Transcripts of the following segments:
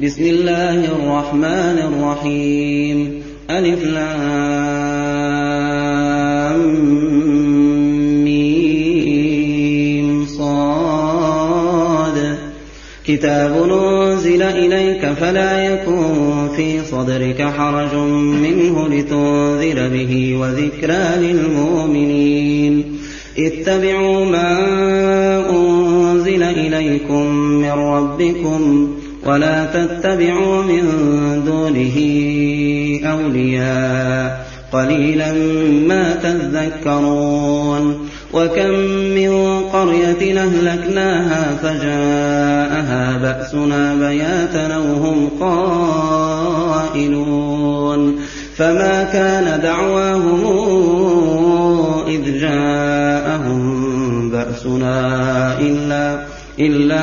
بسم الله الرحمن الرحيم ألف لام صاد كتاب نزل إليك فلا يكن في صدرك حرج منه لتنذر به وذكرى للمؤمنين اتبعوا ما أنزل إليكم من ربكم ولا تتبعوا من دونه أولياء. قليلا ما تذكرون. وكم من قرية أهلكناها فجاءها بأسنا بياتا أو هم قائلون. فما كان دعواهم إذ جاءهم بأسنا إلا إلا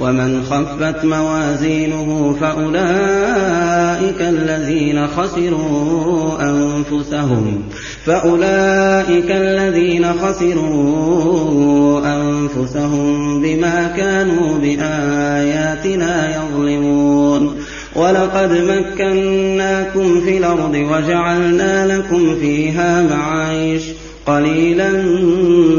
ومن خفت موازينه فأولئك الذين خسروا أنفسهم فأولئك الذين خسروا أنفسهم بما كانوا بآياتنا يظلمون ولقد مكناكم في الأرض وجعلنا لكم فيها معايش قليلا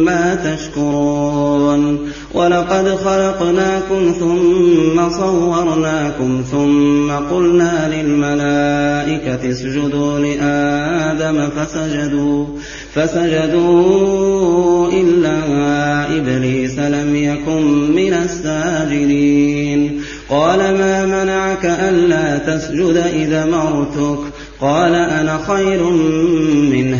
ما تشكرون. ولقد خلقناكم ثم صورناكم ثم قلنا للملائكة اسجدوا لآدم فسجدوا فسجدوا إلا إبليس لم يكن من الساجدين. قال ما منعك ألا تسجد إذا مرتك؟ قال أنا خير منه.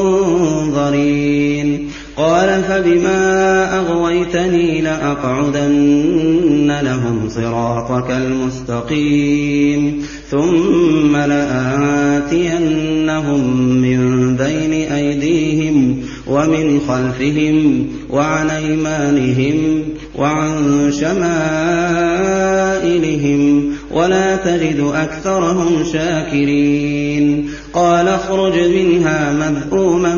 قال فبما أغويتني لأقعدن لهم صراطك المستقيم ثم لآتينهم من بين أيديهم ومن خلفهم وعن أيمانهم وعن شمائلهم ولا تجد أكثرهم شاكرين قال اخرج منها مذءوما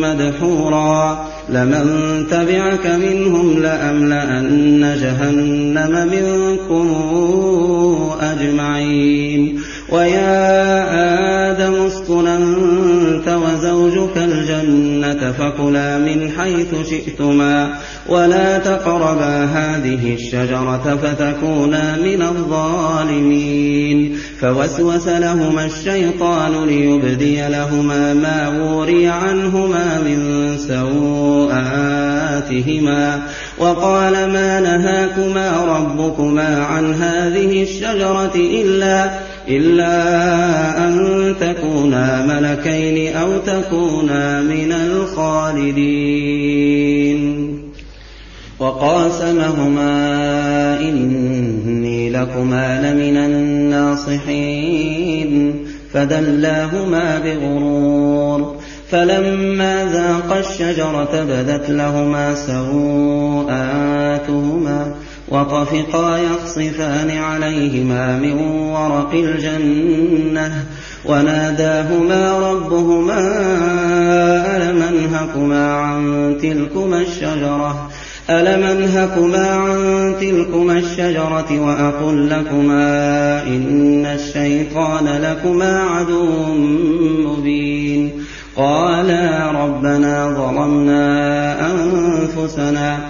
مدحورا لمن تبعك منهم لأملأن جهنم منكم أجمعين. ويا الجنة فكلا من حيث شئتما ولا تقربا هذه الشجرة فتكونا من الظالمين فوسوس لهما الشيطان ليبدي لهما ما وري عنهما من سوءاتهما وقال ما نهاكما ربكما عن هذه الشجرة إلا إلا أن تكونا ملكين أو تكونا من الخالدين. وقاسمهما إني لكما لمن الناصحين. فدلاهما بغرور. فلما ذاقا الشجرة بدت لهما سوءاتهما. وطفقا يخصفان عليهما من ورق الجنة وناداهما ربهما ألم أنهكما عن تلكما الشجرة ألم أنهكما عن تلكما الشجرة وأقل لكما إن الشيطان لكما عدو مبين قالا ربنا ظلمنا أنفسنا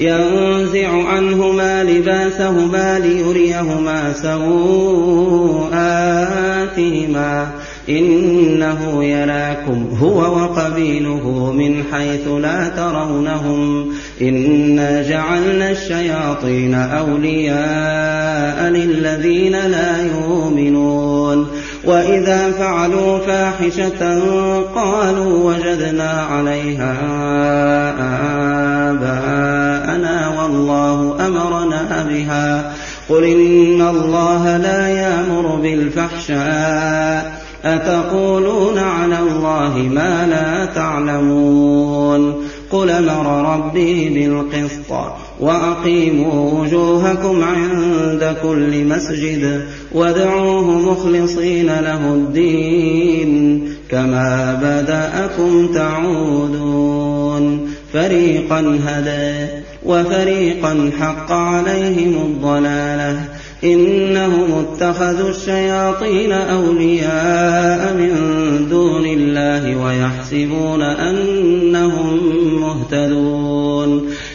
ينزع عنهما لباسهما ليريهما سوآتهما إنه يراكم هو وقبيله من حيث لا ترونهم. إنا جعلنا الشياطين أولياء للذين لا يؤمنون. وإذا فعلوا فاحشة قالوا وجدنا عليها آباءنا. والله أمرنا بها. قل إن الله لا يأمر بالفحشاء. أتقولون على الله ما لا تعلمون. قل أمر ربي بالقسط وأقيموا وجوهكم عند كل مسجد وادعوه مخلصين له الدين. كما بدأكم تعودون. فريقا هدى وفريقا حق عليهم الضلاله إنهم اتخذوا الشياطين أولياء من دون الله ويحسبون أنهم مهتدون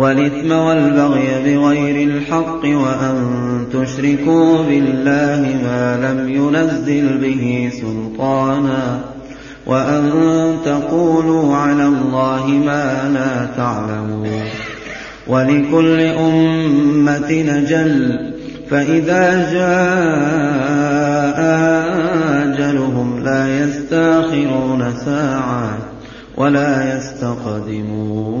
والإثم والبغي بغير الحق وأن تشركوا بالله ما لم ينزل به سلطانا وأن تقولوا على الله ما لا تعلمون. ولكل أمة نجل فإذا جاء أجلهم لا يستأخرون ساعة ولا يستقدمون.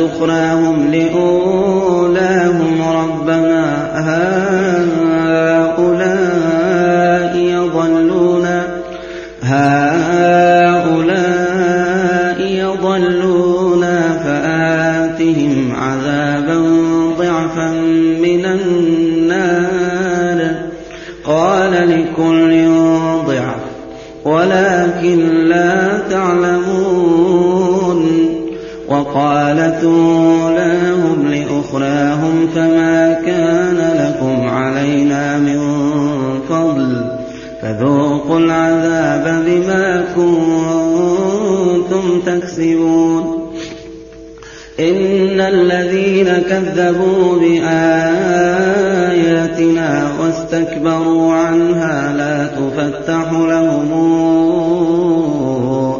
أخراهم لأولاهم تكسبون إن الذين كذبوا بآياتنا واستكبروا عنها لا تفتح لهم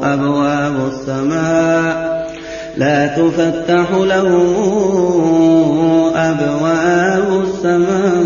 أبواب السماء. لا تفتح لهم أبواب السماء.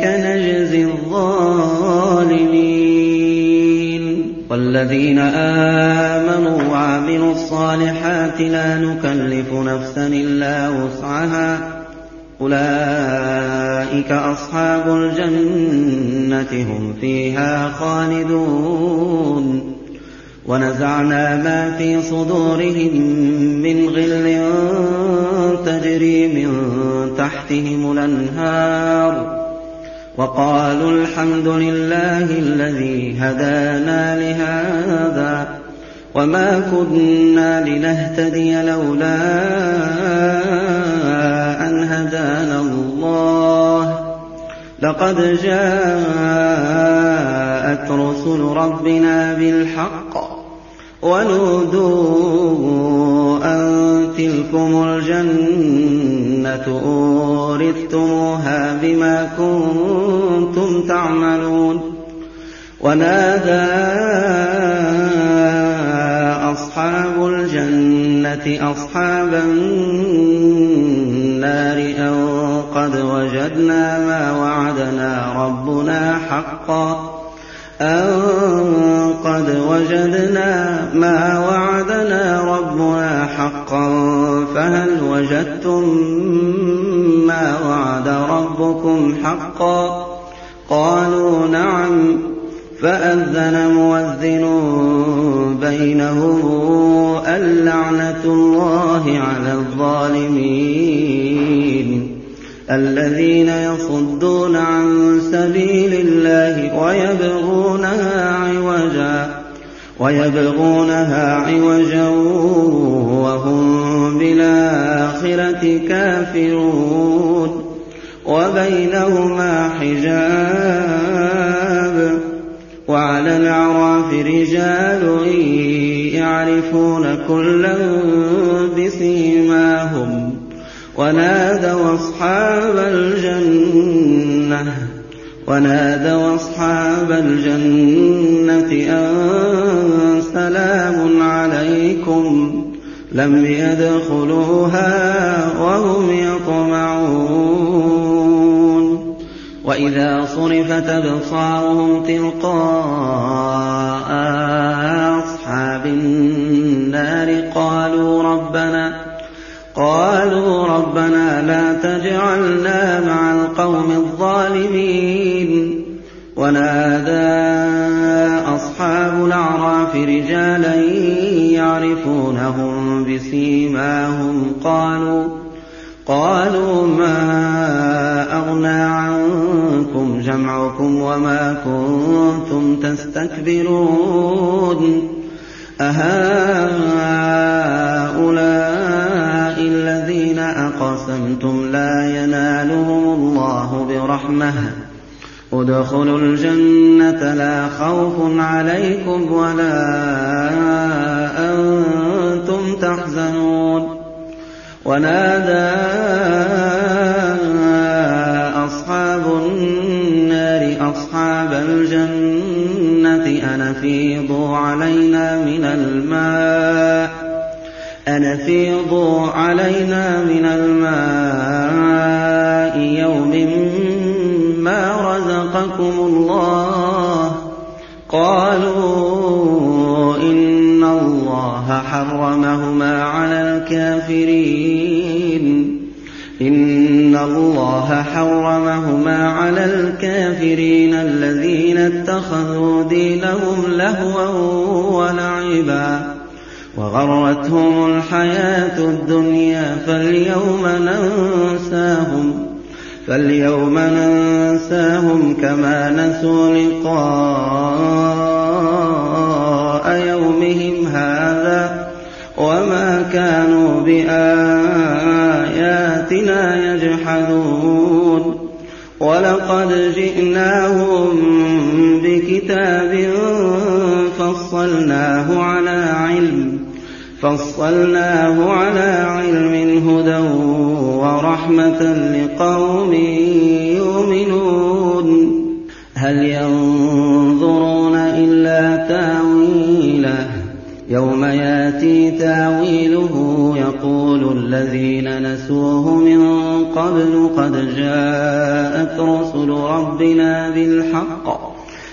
والذين آمنوا وعملوا الصالحات لا نكلف نفسا إلا وسعها. أولئك أصحاب الجنة هم فيها خالدون. ونزعنا ما في صدورهم من غل تجري من تحتهم الأنهار. وقالوا الحمد لله الذي هدانا لهذا وما كنا لنهتدي لولا أن هدانا الله. لقد جاءت رسل ربنا بالحق ونودوا أن تلكم الجنة أورثتموها بما كنتم تعملون ونادى أصحاب الجنة أصحاب النار أن قد وجدنا ما وعدنا ربنا حقا. أن قد وجدنا ما وعدنا ربنا حقا. فهل وجدتم ما وعد ربكم حقا؟ قالوا نعم. فأذن مؤذن بينهم اللعنة الله على الظالمين الذين يصدون عن سبيل الله ويبغونها عوجا. ويبغونها عوجا وهم بالآخرة كافرون وبينهما حجاب وعلى الأعراف رجال يعرفون كلا بسيماهم ونادوا أصحاب الجنة ونادوا أصحاب الجنة أن سلام عليكم لم يدخلوها وهم يطمعون. وإذا صرفت أبصارهم تلقاء أصحاب النار قالوا ربنا قالوا ربنا لا تجعلنا مع القوم الظالمين. ونادى أصحاب الأعراف رجالا يعرفونهم بسيماهم قالوا قالوا ما أغنى عنكم جمعكم وما كنتم تستكبرون أهؤلاء الذين أقسمتم لا ينالهم الله برحمة ادخلوا الجنة لا خوف عليكم ولا أنتم تحزنون. ونادى أصحاب النار أصحاب الجنة أن أفيضوا علينا من الماء أن علينا من الماء يوم رزقكم الله. قالوا إن الله حرمهما على الكافرين. إن الله حرمهما على الكافرين الذين اتخذوا دينهم لهوا ولعبا. وغرتهم الحياة الدنيا فاليوم ننساهم. فاليوم ننساهم كما نسوا لقاء يومهم هذا وما كانوا بآياتنا يجحدون ولقد جئناهم بكتاب فصلناه على علم فصلناه على علم هدى ورحمة لقوم يؤمنون. هل ينظرون إلا تأويله؟ يوم يأتي تأويله يقول الذين نسوه من قبل قد جاءت رسل ربنا بالحق.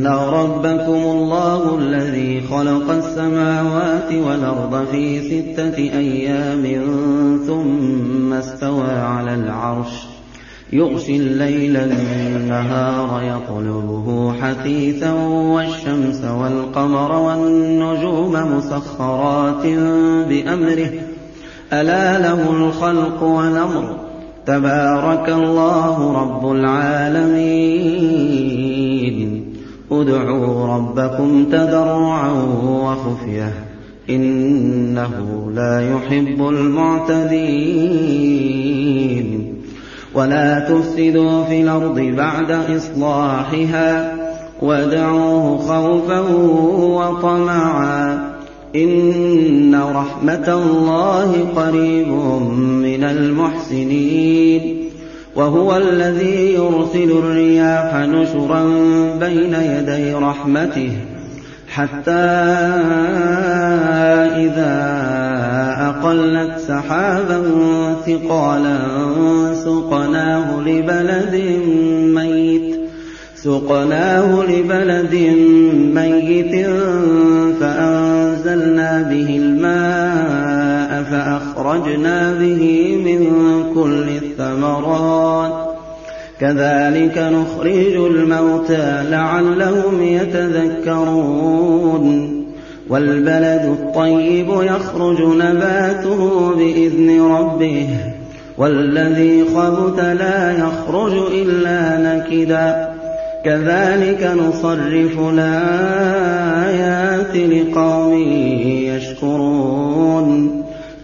إن ربكم الله الذي خلق السماوات والأرض في ستة أيام ثم استوى على العرش يغشي الليل النهار يطلبه حثيثا والشمس والقمر والنجوم مسخرات بأمره ألا له الخلق والأمر تبارك الله رب العالمين ادعوا ربكم تضرعا وخفية إنه لا يحب المعتدين. ولا تفسدوا في الأرض بعد إصلاحها وادعوه خوفا وطمعا. إن رحمة الله قريب من المحسنين. وهو الذي يرسل الرياح نشرا بين يدي رحمته حتى إذا أقلت سحابا ثقالا سقناه لبلد ميت سقناه لبلد ميت فأنزلنا به الماء فأخرجنا به من كل الثمرات. كذلك نخرج الموتى لعلهم يتذكرون. والبلد الطيب يخرج نباته بإذن ربه. والذي خبث لا يخرج إلا نكدا. كذلك نصرف الآيات لقوم يشكرون.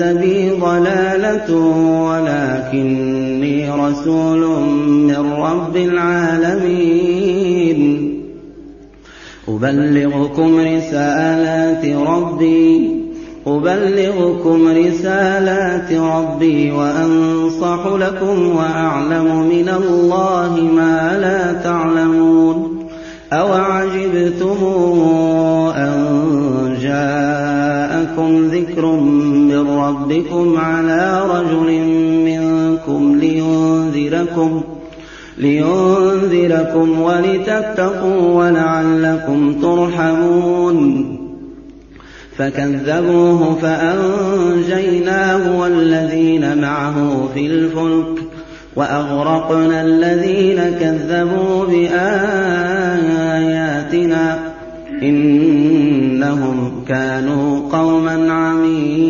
ليس بي ضلالة ولكني رسول من رب العالمين. أبلغكم رسالات ربي أبلغكم رسالات ربي وأنصح لكم وأعلم من الله ما لا تعلمون. أوعجبتم أن جاءكم ذكر من ربكم على رجل منكم لينذركم لينذركم ولتتقوا ولعلكم ترحمون فكذبوه فأنجيناه والذين معه في الفلك وأغرقنا الذين كذبوا بآياتنا إنهم كانوا قوما عمين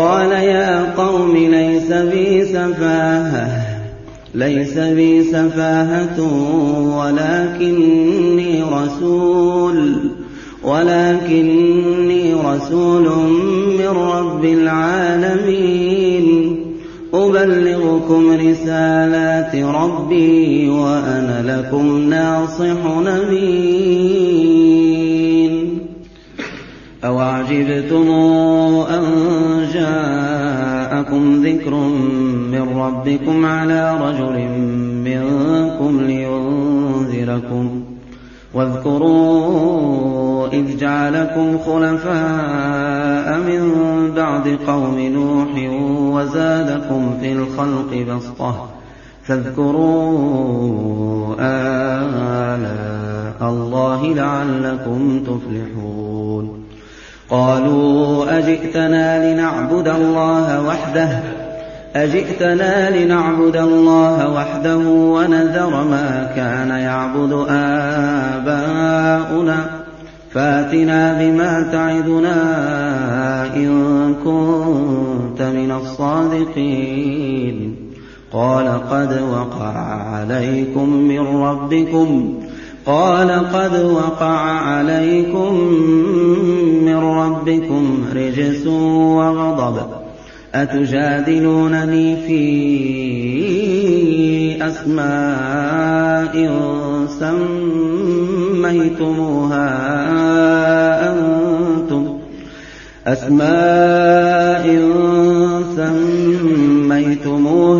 قال يا قوم ليس بي سفاهة ليس بي سفاهة ولكني رسول ولكني رسول من رب العالمين. أبلغكم رسالات ربي وأنا لكم ناصح نبين أوعجبتم أن جاءكم ذكر من ربكم على رجل منكم لينذركم واذكروا إذ جعلكم خلفاء من بعد قوم نوح وزادكم في الخلق بسطة فاذكروا آلاء الله لعلكم تفلحون قالوا أجئتنا لنعبد الله وحده؟ أجئتنا لنعبد الله وحده ونذر ما كان يعبد آباؤنا. فاتنا بما تعدنا إن كنت من الصادقين. قال قد وقع عليكم من ربكم قال قد وقع عليكم من ربكم رجس وغضب. أتجادلونني في أسماء سميتموها أنتم. أسماء سميتموها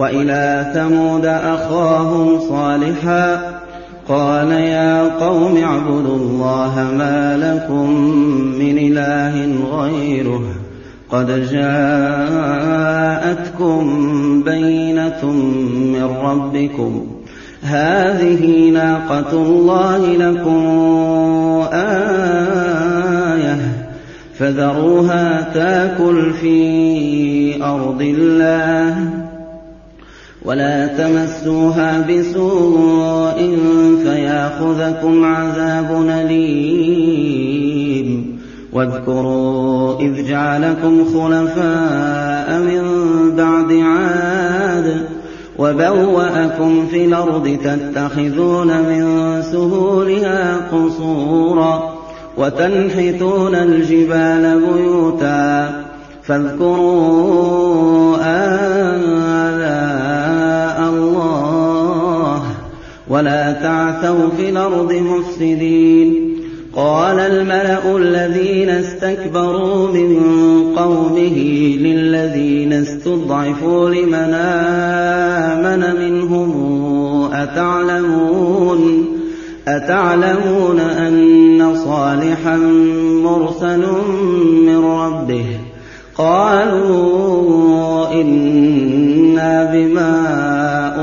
وإلى ثمود أخاهم صالحا قال يا قوم اعبدوا الله ما لكم من إله غيره قد جاءتكم بينة من ربكم هذه ناقة الله لكم آية فذروها تاكل في أرض الله ولا تمسوها بسوء فيأخذكم عذاب أليم. واذكروا إذ جعلكم خلفاء من بعد عاد وبوأكم في الأرض تتخذون من سهولها قصورا وتنحتون الجبال بيوتا فاذكروا آلاء الله ولا تعثوا في الأرض مفسدين. قال الملأ الذين استكبروا من قومه للذين استضعفوا لمن آمن منهم أتعلمون؟ أتعلمون أن صالحا مرسل من ربه؟ قالوا إنا بما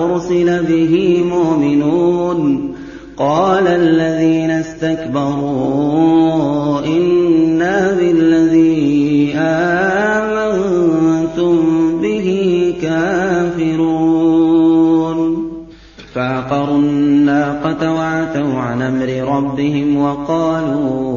أرسل به مؤمنون. قال الذين استكبروا إنا بالذي آمنتم به كافرون. فعقروا الناقة وعتوا عن أمر ربهم وقالوا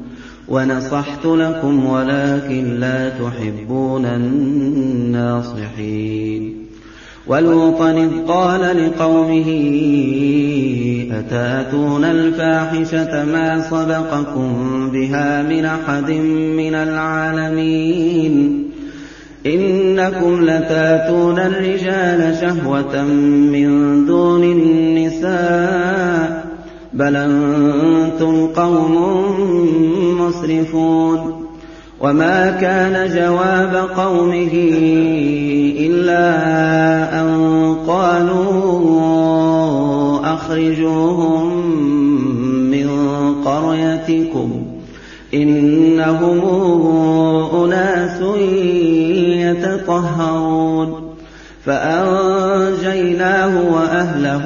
ونصحت لكم ولكن لا تحبون الناصحين. ولوطا إذ قال لقومه أتأتون الفاحشة ما سبقكم بها من أحد من العالمين؟ إنكم لتأتون الرجال شهوة من دون النساء بل أنتم قوم مسرفون وما كان جواب قومه إلا أن قالوا أخرجوهم من قريتكم إنهم أناس يتطهرون فأنجيناه وأهله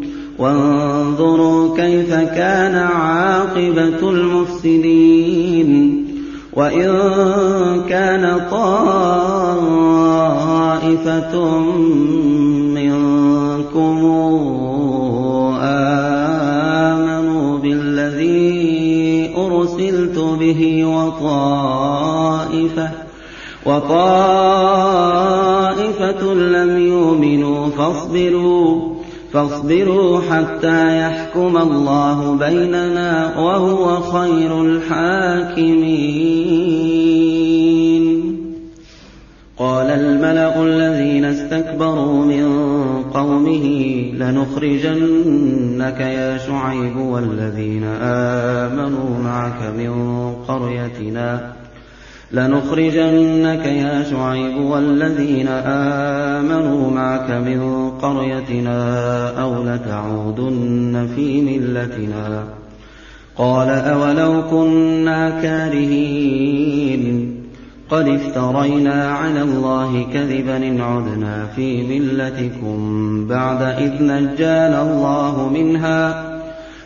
وانظروا كيف كان عاقبة المفسدين وإن كان طائفة منكم آمنوا بالذي أرسلت به وطائفة وطائفة لم يؤمنوا فاصبروا فاصبروا حتى يحكم الله بيننا وهو خير الحاكمين. قال الملأ الذين استكبروا من قومه لنخرجنك يا شعيب والذين آمنوا معك من قريتنا. لنخرجنك يا شعيب والذين آمنوا معك من قريتنا أو لتعودن في ملتنا. قال أولو كنا كارهين. قد افترينا على الله كذبا إن عدنا في ملتكم بعد إذ نجانا الله منها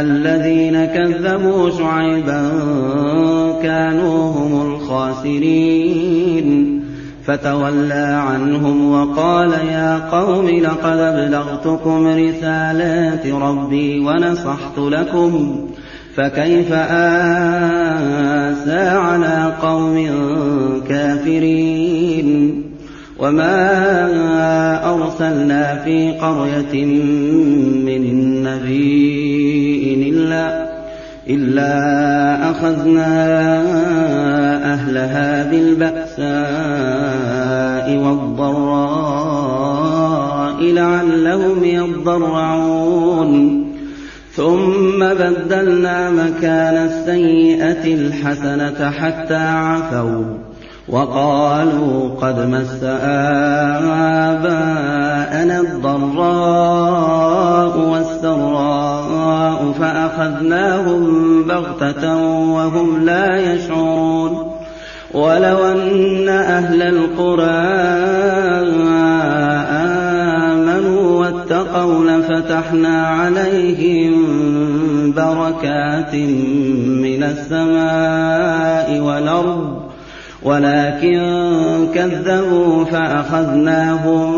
الذين كذبوا شعيبا كانوا هم الخاسرين. فتولى عنهم وقال يا قوم لقد ابلغتكم رسالات ربي ونصحت لكم فكيف آسى على قوم كافرين؟ وما أرسلنا في قرية من نبي إلا إلا أخذنا أهلها بالبأساء والضراء لعلهم يضرعون. ثم بدلنا مكان السيئة الحسنة حتى عفوا وقالوا قد مس آباءنا الضراء فأخذناهم بغتة وهم لا يشعرون. ولو أن أهل القرى آمنوا واتقوا لفتحنا عليهم بركات من السماء والأرض ولكن كذبوا فأخذناهم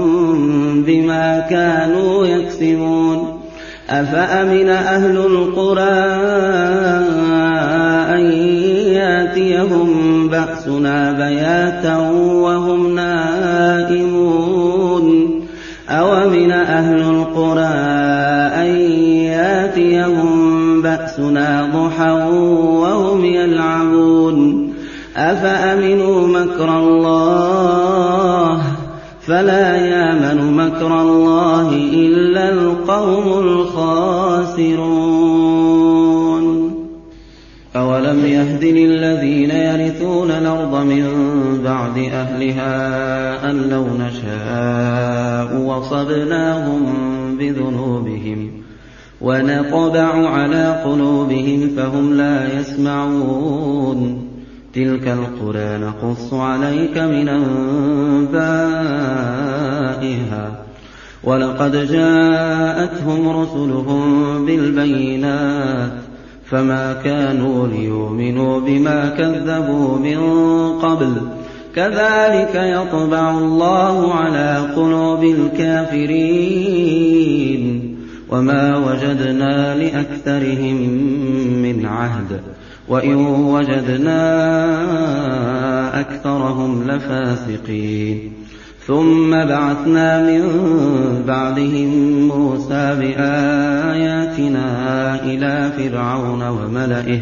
بما كانوا يكسبون. أفأمن أهل القرى أن ياتيهم بأسنا بياتا وهم نائمون؟ أومن أهل القرى أن ياتيهم بأسنا ضحى وهم يلعبون؟ أفأمنوا مكر الله؟ فلا يامن مكر الله إلا القوم أولم يهد للذين يرثون الأرض من بعد أهلها أن لو نشاء وصبناهم بذنوبهم ونطبع على قلوبهم فهم لا يسمعون. تلك القرى نقص عليك من أنبائها. ولقد جاءتهم رسلهم بالبينات فما كانوا ليؤمنوا بما كذبوا من قبل. كذلك يطبع الله على قلوب الكافرين. وما وجدنا لأكثرهم من عهد. وإن وجدنا أكثرهم لفاسقين. ثم بعثنا من بعدهم موسى بآياتنا إلى فرعون وملئه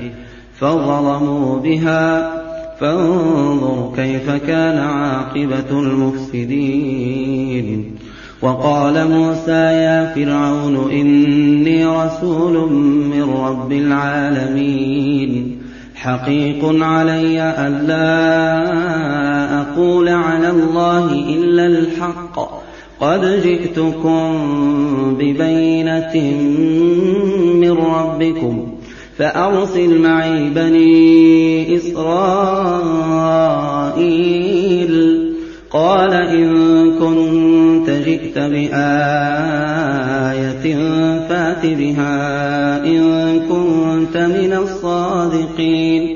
فظلموا بها. فانظر كيف كان عاقبة المفسدين. وقال موسى يا فرعون إني رسول من رب العالمين. حقيق علي ألا أقول على الله إلا الحق. قد جئتكم ببينة من ربكم فأرسل معي بني إسرائيل. قال إن كنت جئت بآية فات بها إن كنت من الصادقين.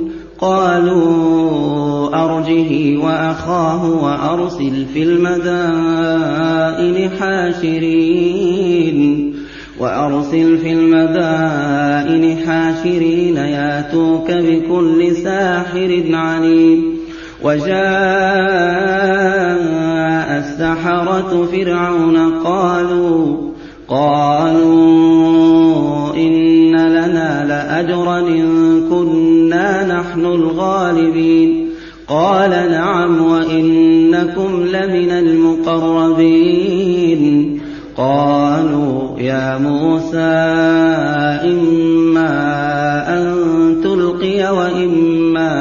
قالوا أرجه وأخاه وأرسل في المدائن حاشرين. وأرسل في المدائن حاشرين ياتوك بكل ساحر عليم. وجاء السحرة فرعون قالوا قالوا إن لنا لأجرا إن كنا نحن الغالبين. قال نعم وإنكم لمن المقربين. قالوا يا موسى إما أن تلقي وإما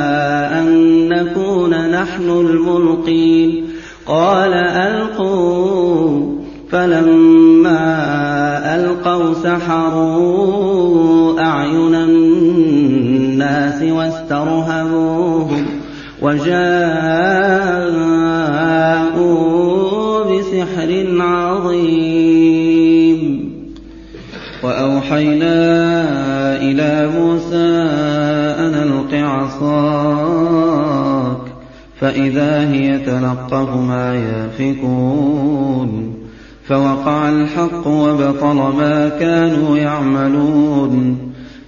أن نكون نحن الملقين. قال ألقوا. فلما ألقوا سحروا الناس واسترهبوهم وجاءوا بسحر عظيم. وأوحينا إلى موسى أن ألق عصاك فإذا هي تلقف ما يافكون. فوقع الحق وبطل ما كانوا يعملون.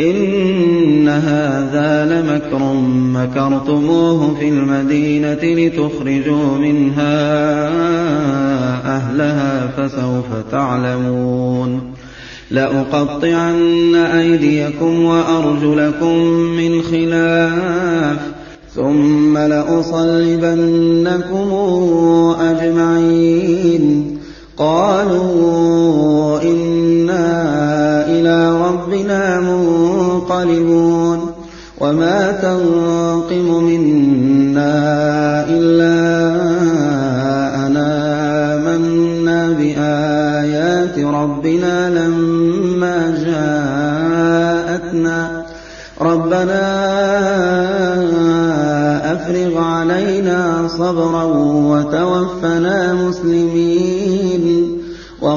إن هذا لمكر مكرتموه في المدينة لتخرجوا منها أهلها فسوف تعلمون لأقطعن أيديكم وأرجلكم من خلاف ثم لأصلبنكم أجمعين قالوا إنا إلى ربنا منقلبون وما تنقم منا إلا أن آمنا بآيات ربنا لما جاءتنا. ربنا أفرغ علينا صبرا وتوفنا مسلمين.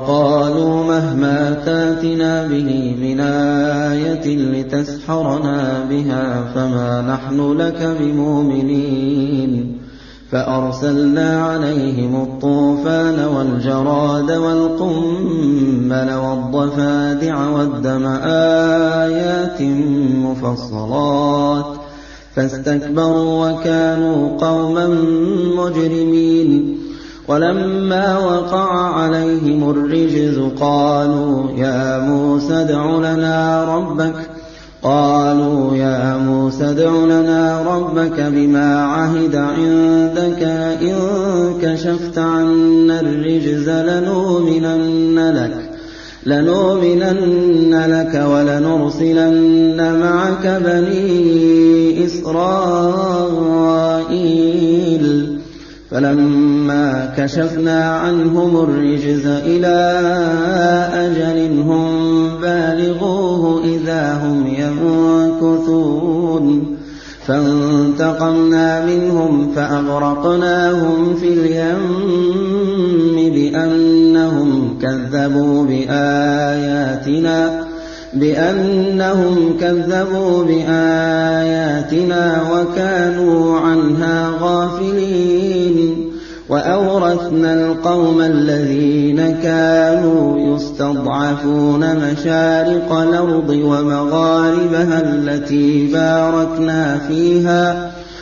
وقالوا مهما تاتنا به من آية لتسحرنا بها فما نحن لك بمؤمنين فأرسلنا عليهم الطوفان والجراد والقمل والضفادع والدم آيات مفصلات فاستكبروا وكانوا قوما مجرمين ولما وقع عليهم الرجز قالوا يا موسى ادع لنا ربك. قالوا يا موسى ادع لنا ربك بما عهد عندك. إن كشفت عنا الرجز لنؤمنن لك لنؤمنن لك ولنرسلن معك بني إسرائيل. فلما كشفنا عنهم الرجز إلى أجل هم بالغوه إذا هم ينكثون. فانتقمنا منهم فأغرقناهم في اليم بأنهم كذبوا بآياتنا. بأنهم كذبوا بآياتنا وكانوا عنها غافلين. وأورثنا القوم الذين كانوا يستضعفون مشارق الأرض ومغاربها التي باركنا فيها.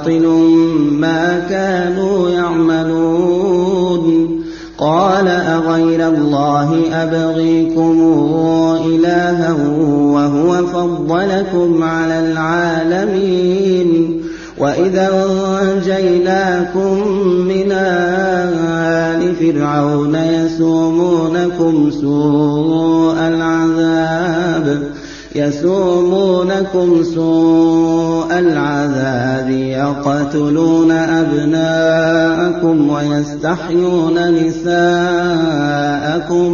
وباطل ما كانوا يعملون. قال أغير الله أبغيكم إلها وهو فضلكم على العالمين. وإذا أنجيناكم من آل فرعون يسومونكم سوء العذاب. يسومونكم سوء العذاب يقتلون أبناءكم ويستحيون نساءكم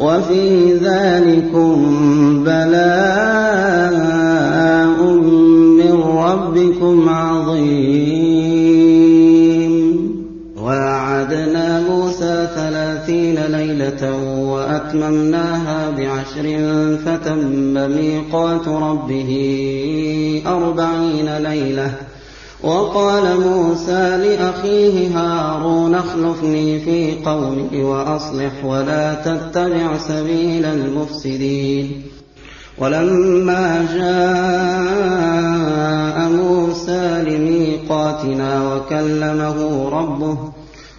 وفي ذلكم بلاء من ربكم عظيم. وعدنا موسى ثلاثين ليلة وأتممناها بعشر فتم ميقات ربه أربعين ليلة. وقال موسى لأخيه هارون اخلفني في قومي وأصلح ولا تتبع سبيل المفسدين. ولما جاء موسى لميقاتنا وكلمه ربه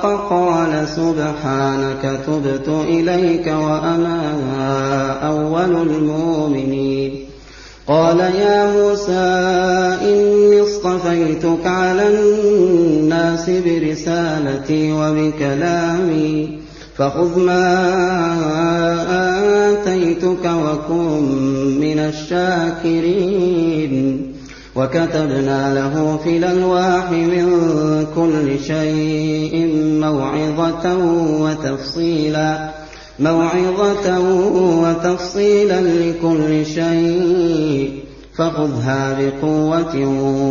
أفاق قال سبحانك تبت إليك وأنا أول المؤمنين. قال يا موسى إني اصطفيتك على الناس برسالتي وبكلامي فخذ ما آتيتك وكن من الشاكرين. وكتبنا له في الألواح من كل شيء موعظة وتفصيلا موعظة وتفصيلا لكل شيء. فخذها بقوة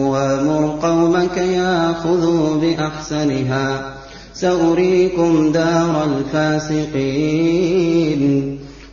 وأمر قومك ياخذوا بأحسنها. سأريكم دار الفاسقين.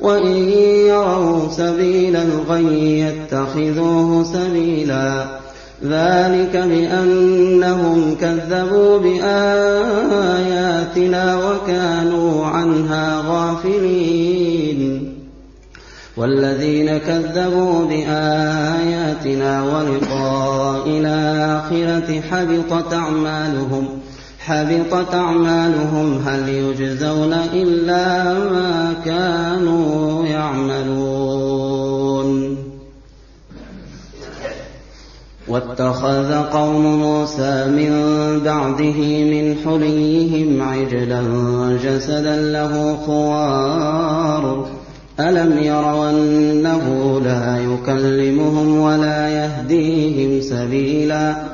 وإن يروا سبيل الغي يتخذوه سبيلا ذلك بأنهم كذبوا بآياتنا وكانوا عنها غافلين والذين كذبوا بآياتنا ولقاء الآخرة حبطت أعمالهم حبطت أعمالهم هل يجزون إلا ما كانوا يعملون؟ واتخذ قوم موسى من بعده من حليهم عجلا جسدا له خوار. ألم يروا أنه لا يكلمهم ولا يهديهم سبيلا؟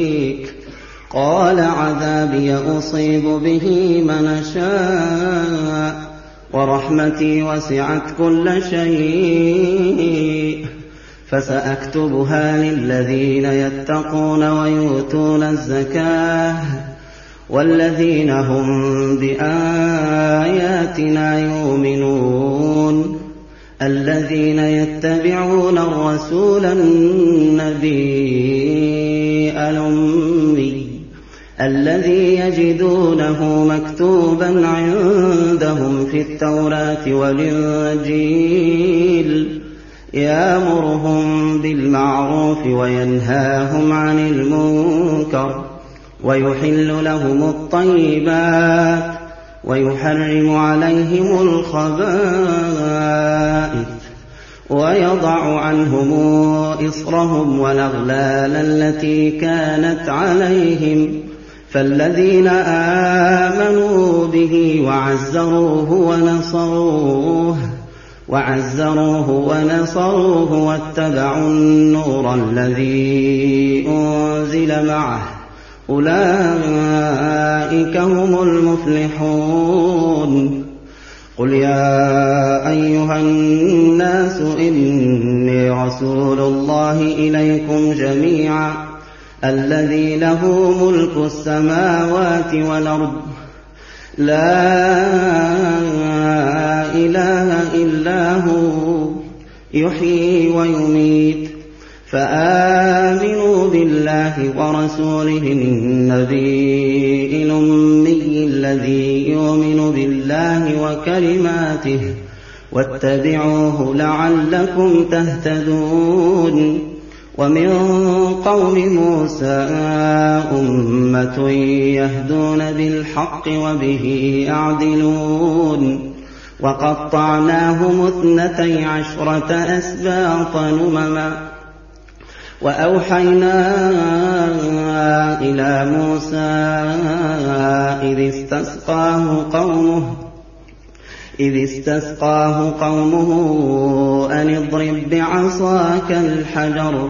قال عذابي أصيب به من شاء ورحمتي وسعت كل شيء. فسأكتبها للذين يتقون ويؤتون الزكاة والذين هم بآياتنا يؤمنون. الذين يتبعون الرسول النبي الأمي الذي يجدونه مكتوبا عندهم في التوراة والإنجيل يأمرهم بالمعروف وينهاهم عن المنكر ويحل لهم الطيبات ويحرم عليهم الخبائث ويضع عنهم إصرهم والأغلال التي كانت عليهم. فالذين آمنوا به وعزروه ونصروه وعزروه ونصروه واتبعوا النور الذي أنزل معه أولئك هم المفلحون. قل يا أيها الناس إني رسول الله إليكم جميعا. الذي له ملك السماوات والأرض. لا إله إلا هو يحيي ويميت. فآمنوا بالله ورسوله النبي الأمي الذي يؤمن بالله وكلماته. واتبعوه لعلكم تهتدون. ومن قوم موسى أمة يهدون بالحق وبه يعدلون. وقطعناهم اثنتي عشرة أسباط نمما وأوحينا إلى موسى إذ استسقاه قومه إذ استسقاه قومه أن اضرب بعصاك الحجر.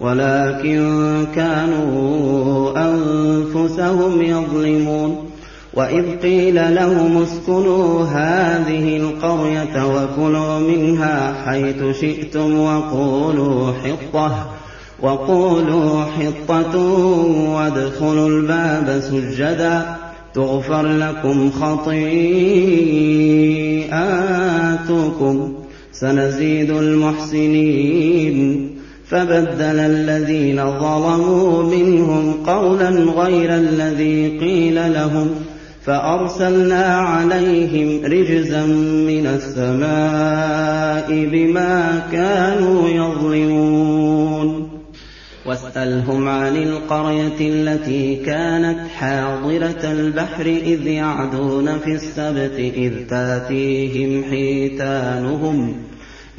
ولكن كانوا أنفسهم يظلمون. وإذ قيل لهم اسكنوا هذه القرية وكلوا منها حيث شئتم وقولوا حطة وقولوا حطة وادخلوا الباب سجدا. تغفر لكم خطيئاتكم. سنزيد المحسنين. فبدل الذين ظلموا منهم قولا غير الذي قيل لهم فأرسلنا عليهم رجزا من السماء بما كانوا يظلمون. واسألهم عن القرية التي كانت حاضرة البحر إذ يعدون في السبت إذ تاتيهم حيتانهم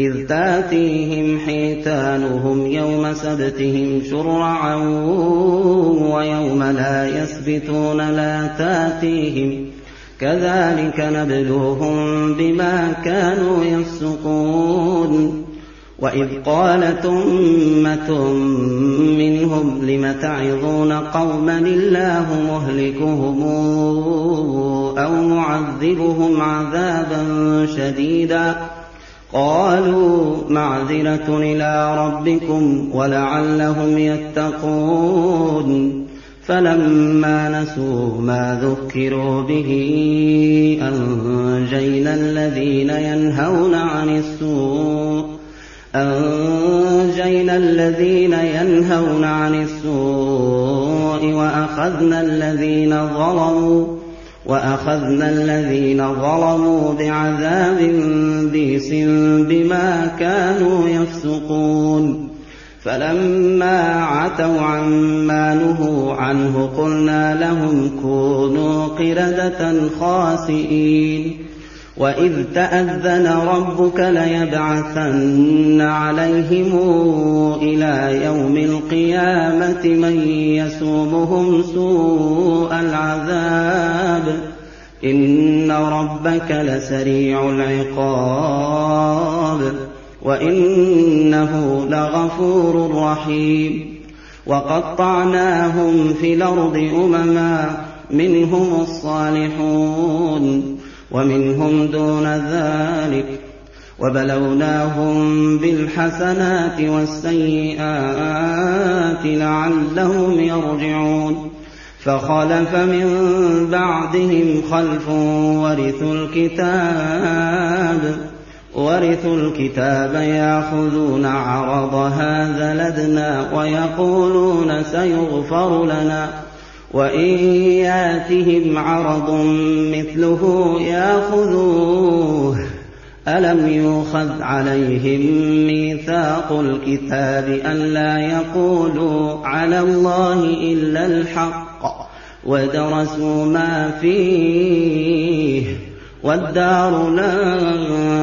إذ تاتيهم حيتانهم يوم سبتهم شرعا ويوم لا يسبتون لا تاتيهم كذلك نبلوهم بما كانوا يفسقون. وإذ قالت أمة منهم لم تعظون قوما الله مهلكهم أو معذبهم عذابا شديدا؟ قالوا معذرة إلى ربكم ولعلهم يتقون فلما نسوا ما ذكروا به أنجينا الذين ينهون عن السوء أنجينا الذين ينهون عن السوء وأخذنا الذين ظلموا وأخذنا الذين ظلموا بعذاب بئس بما كانوا يفسقون. فلما عتوا عما نهوا عنه قلنا لهم كونوا قردة خاسئين. وإذ تأذن ربك ليبعثن عليهم إلى يوم القيامة من يسومهم سوء العذاب إن ربك لسريع العقاب وإنه لغفور رحيم وقطعناهم في الأرض أمما منهم الصالحون ومنهم دون ذلك وبلوناهم بالحسنات والسيئات لعلهم يرجعون فخلف من بعدهم خلف ورثوا الكتاب ورثوا الكتاب يأخذون عرض هذا لدنا ويقولون سيغفر لنا وإن ياتهم عرض مثله ياخذوه ألم يوخذ عليهم ميثاق الكتاب ألا يقولوا على الله إلا الحق ودرسوا ما فيه والدار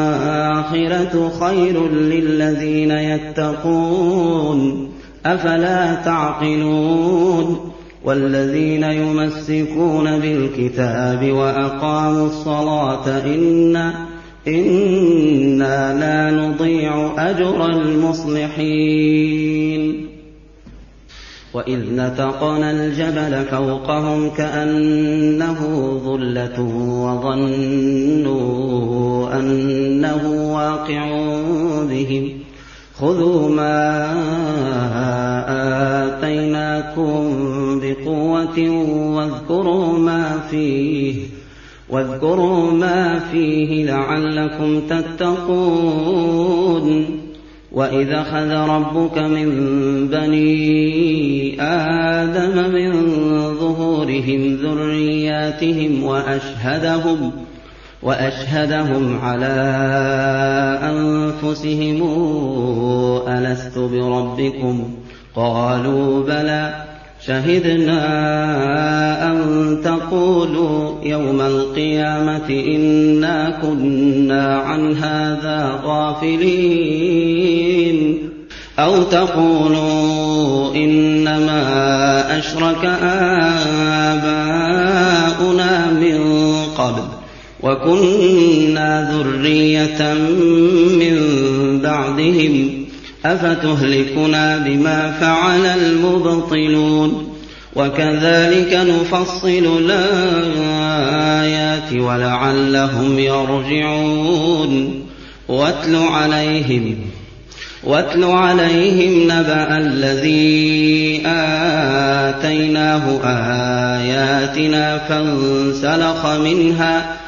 الآخرة خير للذين يتقون أفلا تعقلون والذين يمسكون بالكتاب وأقاموا الصلاة إنا إنا لا نضيع أجر المصلحين. وإذ نتقنا الجبل فوقهم كأنه ظلة وظنوا أنه واقع بهم. خذوا ما آتيناكم بقوة واذكروا ما فيه واذكروا ما فيه لعلكم تتقون. وإذ أخذ ربك من بني آدم من ظهورهم ذرياتهم وأشهدهم وأشهدهم على أنفسهم ألست بربكم؟ قالوا بلى. شهدنا أن تقولوا يوم القيامة إنا كنا عن هذا غافلين. أو تقولوا إنما أشرك آباؤنا وكنا ذرية من بعدهم أفتهلكنا بما فعل المبطلون؟ وكذلك نفصل الآيات ولعلهم يرجعون. واتل عليهم واتل عليهم نبأ الذي آتيناه آياتنا فانسلخ منها.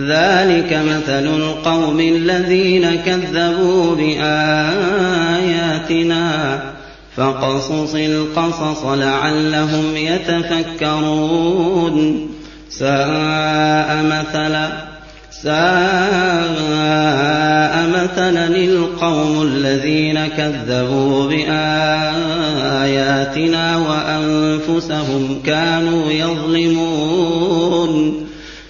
ذلك مثل القوم الذين كذبوا بآياتنا فقصص القصص لعلهم يتفكرون. ساء مثلا ساء مثلا القوم الذين كذبوا بآياتنا وأنفسهم كانوا يظلمون.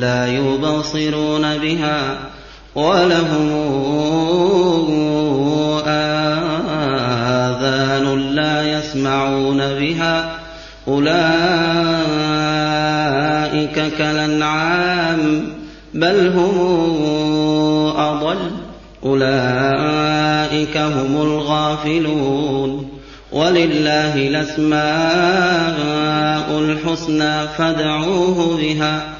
لا يبصرون بها ولهم آذان لا يسمعون بها أولئك كالأنعام بل هم أضل أولئك هم الغافلون ولله الأسماء الحسنى فادعوه بها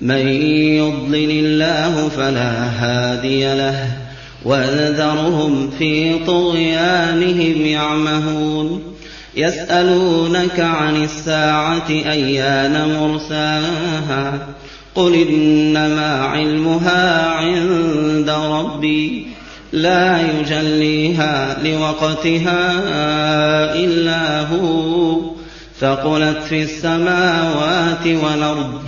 من يضلل الله فلا هادي له وانذرهم في طغيانهم يعمهون يسألونك عن الساعة أيان مرساها قل إنما علمها عند ربي لا يجليها لوقتها إلا هو ثقلت في السماوات والأرض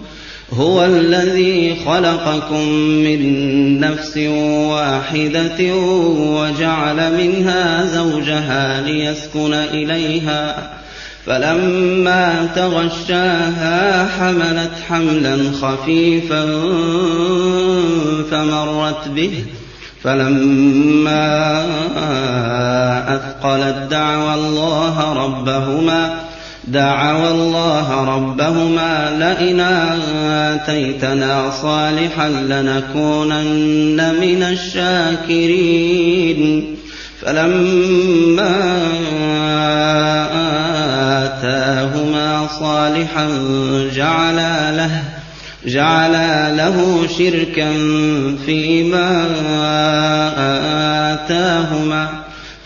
هو الذي خلقكم من نفس واحدة وجعل منها زوجها ليسكن إليها. فلما تغشاها حملت حملا خفيفا فمرت به. فلما أثقلت دعوى الله ربهما دعوا الله ربهما لئن آتيتنا صالحا لنكونن من الشاكرين. فلما آتاهما صالحا جعلا له جعلا له شركا فيما آتاهما.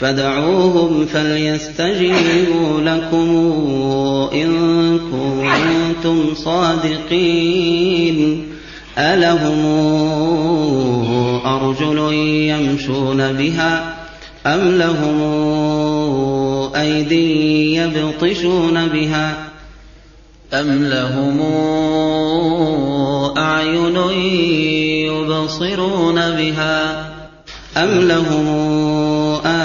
فدعوهم فليستجيبوا لكم إن كنتم صادقين. ألهم أرجل يمشون بها أم لهم أيدي يبطشون بها أم لهم أعين يبصرون بها أم لهم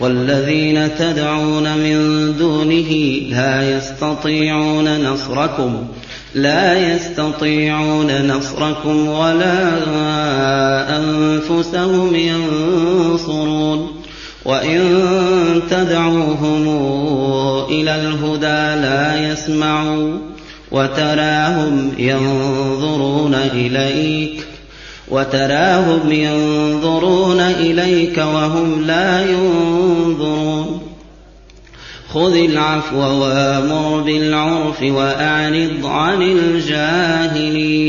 والذين تدعون من دونه لا يستطيعون نصركم لا يستطيعون نصركم ولا أنفسهم ينصرون. وإن تدعوهم إلى الهدى لا يسمعوا وتراهم ينظرون إليك وتراهم ينظرون إليك وهم لا ينظرون. خذ العفو وأمر بالعرف وأعرض عن الجاهلين.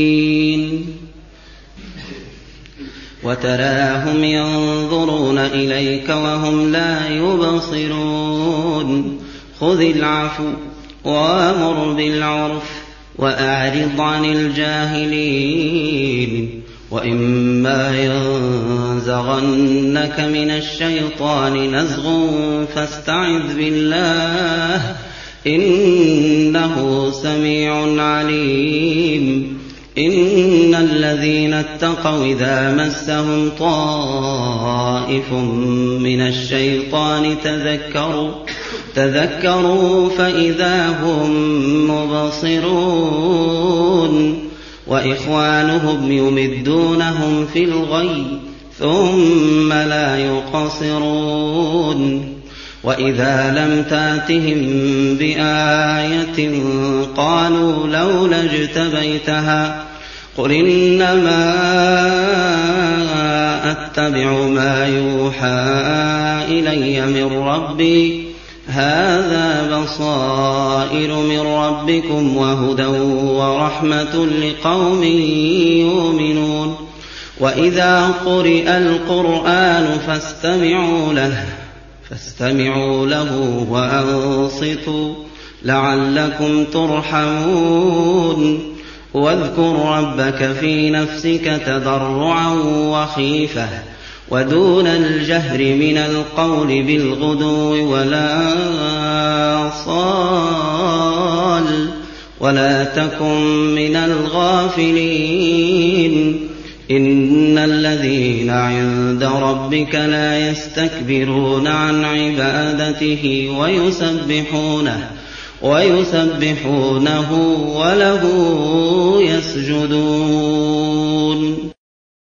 وتراهم ينظرون إليك وهم لا يبصرون. خذ العفو وأمر بالعرف وأعرض عن الجاهلين. وإما ينزغنك من الشيطان نزغ فاستعذ بالله إنه سميع عليم. إن الذين اتقوا إذا مسهم طائف من الشيطان تذكروا تذكروا فإذا هم مبصرون وإخوانهم يمدونهم في الغي ثم لا يقصرون. وإذا لم تاتهم بآية قالوا لولا اجتبيتها قل إنما أتبع ما يوحى إلي من ربي هذا بصائر من ربكم وهدى ورحمة لقوم يؤمنون وإذا قرئ القرآن فاستمعوا له فاستمعوا له وأنصتوا لعلكم ترحمون واذكر ربك في نفسك تضرعا وخيفه ودون الجهر من القول بالغدو ولا صال ولا تكن من الغافلين. إن الذين عند ربك لا يستكبرون عن عبادته ويسبحونه ويسبحونه وله يسجدون.